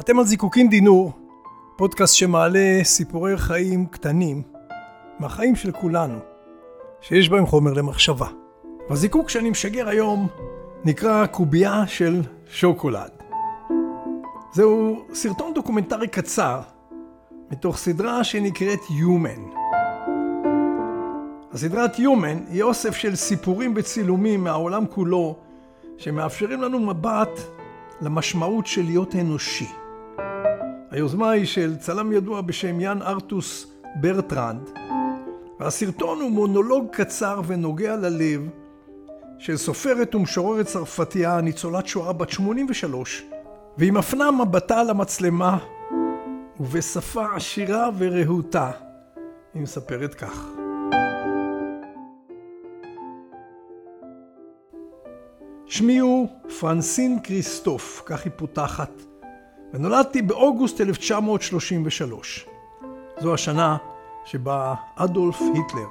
אתם על זיקוקין דינור, פודקאסט שמעלה סיפורי חיים קטנים מהחיים של כולנו, שיש בהם חומר למחשבה. והזיקוק שאני משגר היום נקרא קובייה של שוקולד. זהו סרטון דוקומנטרי קצר מתוך סדרה שנקראת Human. הסדרת Human היא אוסף של סיפורים וצילומים מהעולם כולו שמאפשרים לנו מבט למשמעות של להיות אנושי. היוזמה היא של צלם ידוע בשם יאן ארטוס ברטרנד, והסרטון הוא מונולוג קצר ונוגע ללב של סופרת ומשוררת צרפתייה, ניצולת שואה בת 83, והיא מפנה מבטה למצלמה, ובשפה עשירה ורהוטה, היא מספרת כך. שמי הוא פרנסין כריסטוף, כך היא פותחת, ונולדתי באוגוסט 1933. זו השנה שבה אדולף היטלר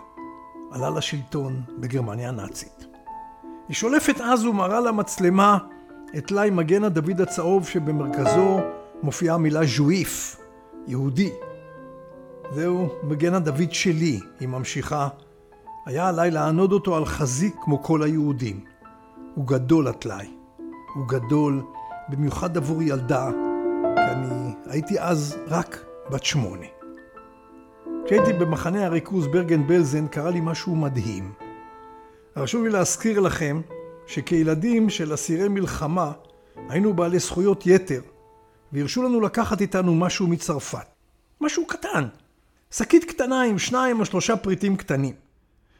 עלה לשלטון בגרמניה הנאצית. היא שולפת אז ומראה למצלמה את טלאי מגן הדוד הצהוב שבמרכזו מופיעה המילה ז'ואיף, יהודי. זהו מגן הדוד שלי, היא ממשיכה. היה עליי לענוד אותו על חזיק כמו כל היהודים. הוא גדול הטלאי. הוא גדול במיוחד עבור ילדה, אני הייתי אז רק בת שמונה. כשהייתי במחנה הריכוז ברגן בלזן קרה לי משהו מדהים. הרשו לי להזכיר לכם שכילדים של אסירי מלחמה היינו בעלי זכויות יתר והרשו לנו לקחת איתנו משהו מצרפת. משהו קטן. שקית קטנה עם שניים או שלושה פריטים קטנים.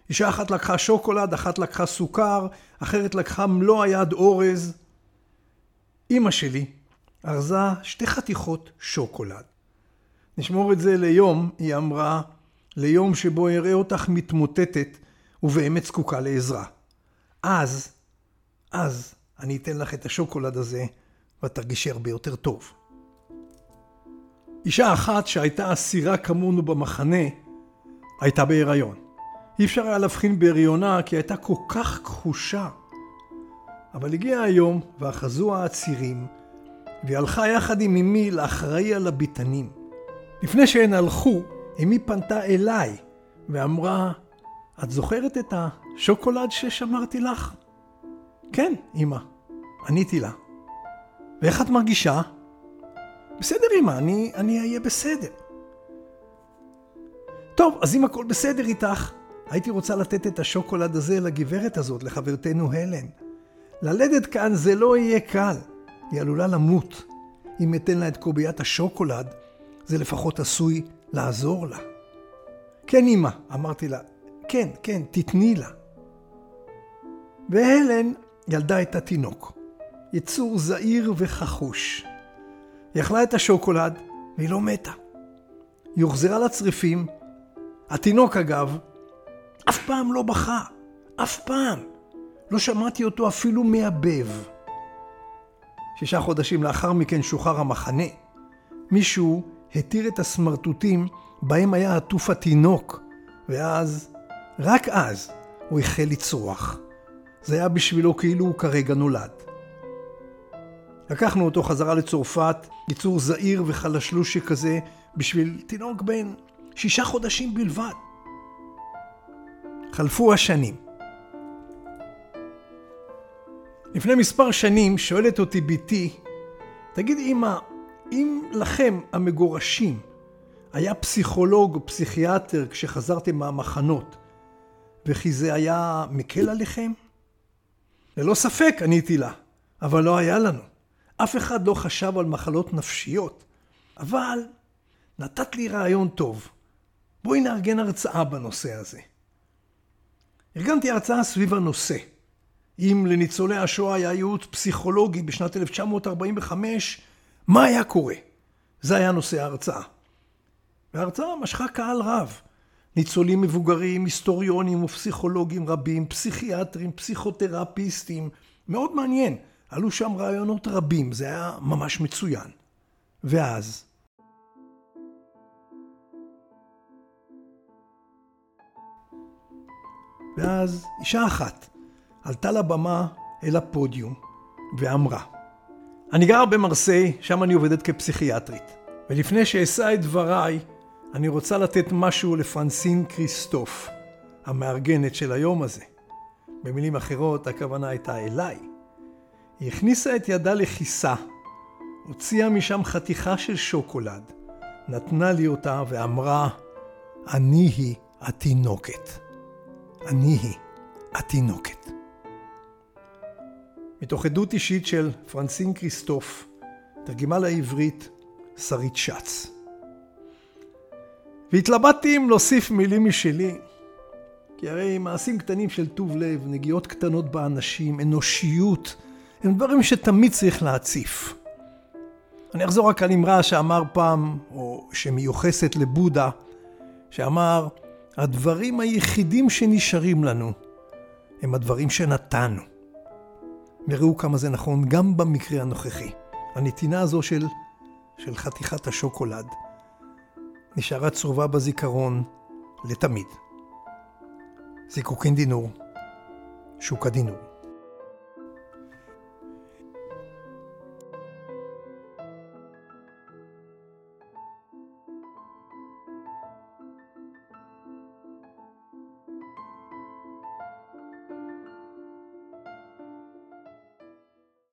אישה אחת לקחה שוקולד, אחת לקחה סוכר, אחרת לקחה מלוא היד אורז. אימא שלי ארזה שתי חתיכות שוקולד. נשמור את זה ליום, היא אמרה, ליום שבו אראה אותך מתמוטטת ובאמת זקוקה לעזרה. אז, אז אני אתן לך את השוקולד הזה ואת תרגישי הרבה יותר טוב. אישה אחת שהייתה אסירה כמונו במחנה, הייתה בהיריון. אי אפשר היה להבחין בהריונה כי הייתה כל כך כחושה. אבל הגיע היום ואחזו העצירים, והיא הלכה יחד עם אמי לאחראי על הביתנים. לפני שהן הלכו, אמי פנתה אליי ואמרה, את זוכרת את השוקולד ששמרתי לך? כן, אמא, עניתי לה. ואיך את מרגישה? בסדר, אמא, אני, אני אהיה בסדר. טוב, אז אם הכל בסדר איתך, הייתי רוצה לתת את השוקולד הזה לגברת הזאת, לחברתנו הלן. ללדת כאן זה לא יהיה קל, היא עלולה למות. אם אתן לה את קוביית השוקולד, זה לפחות עשוי לעזור לה. כן, אמא, אמרתי לה, כן, כן, תתני לה. והלן ילדה את התינוק, יצור זעיר וחחוש. היא אכלה את השוקולד והיא לא מתה. היא הוחזרה לצריפים. התינוק, אגב, אף פעם לא בכה, אף פעם. לא שמעתי אותו אפילו מייבב. שישה חודשים לאחר מכן שוחרר המחנה. מישהו התיר את הסמרטוטים בהם היה עטוף התינוק, ואז, רק אז, הוא החל לצרוח. זה היה בשבילו כאילו הוא כרגע נולד. לקחנו אותו חזרה לצרפת, יצור זעיר וחלשלוש שכזה, בשביל תינוק בן שישה חודשים בלבד. חלפו השנים. לפני מספר שנים שואלת אותי בתי, תגיד אמא, אם לכם המגורשים היה פסיכולוג או פסיכיאטר כשחזרתם מהמחנות, וכי זה היה מקל עליכם? ללא ספק, עניתי לה, אבל לא היה לנו. אף אחד לא חשב על מחלות נפשיות. אבל נתת לי רעיון טוב. בואי נארגן הרצאה בנושא הזה. ארגנתי הרצאה סביב הנושא. אם לניצולי השואה היה ייעוץ פסיכולוגי בשנת 1945, מה היה קורה? זה היה נושא ההרצאה. וההרצאה משכה קהל רב. ניצולים מבוגרים, היסטוריונים ופסיכולוגים רבים, פסיכיאטרים, פסיכותרפיסטים. מאוד מעניין. עלו שם רעיונות רבים, זה היה ממש מצוין. ואז... ואז אישה אחת עלתה לבמה אל הפודיום ואמרה, אני גר במרסיי, שם אני עובדת כפסיכיאטרית. ולפני שאשא את דבריי, אני רוצה לתת משהו לפרנסין כריסטוף, המארגנת של היום הזה. במילים אחרות, הכוונה הייתה אליי. היא הכניסה את ידה לכיסה, הוציאה משם חתיכה של שוקולד, נתנה לי אותה ואמרה, אני היא התינוקת. אני היא התינוקת. מתוך עדות אישית של פרנסין כריסטוף, תרגמה לעברית שרית שץ. והתלבטתי אם להוסיף מילים משלי, כי הרי מעשים קטנים של טוב לב, נגיעות קטנות באנשים, אנושיות, הם דברים שתמיד צריך להציף. אני אחזור רק על אמרה שאמר פעם, או שמיוחסת לבודה, שאמר, הדברים היחידים שנשארים לנו הם הדברים שנתנו. וראו כמה זה נכון גם במקרה הנוכחי. הנתינה הזו של, של חתיכת השוקולד נשארה צרובה בזיכרון לתמיד. זיקוקין דינור, שוקה דינור.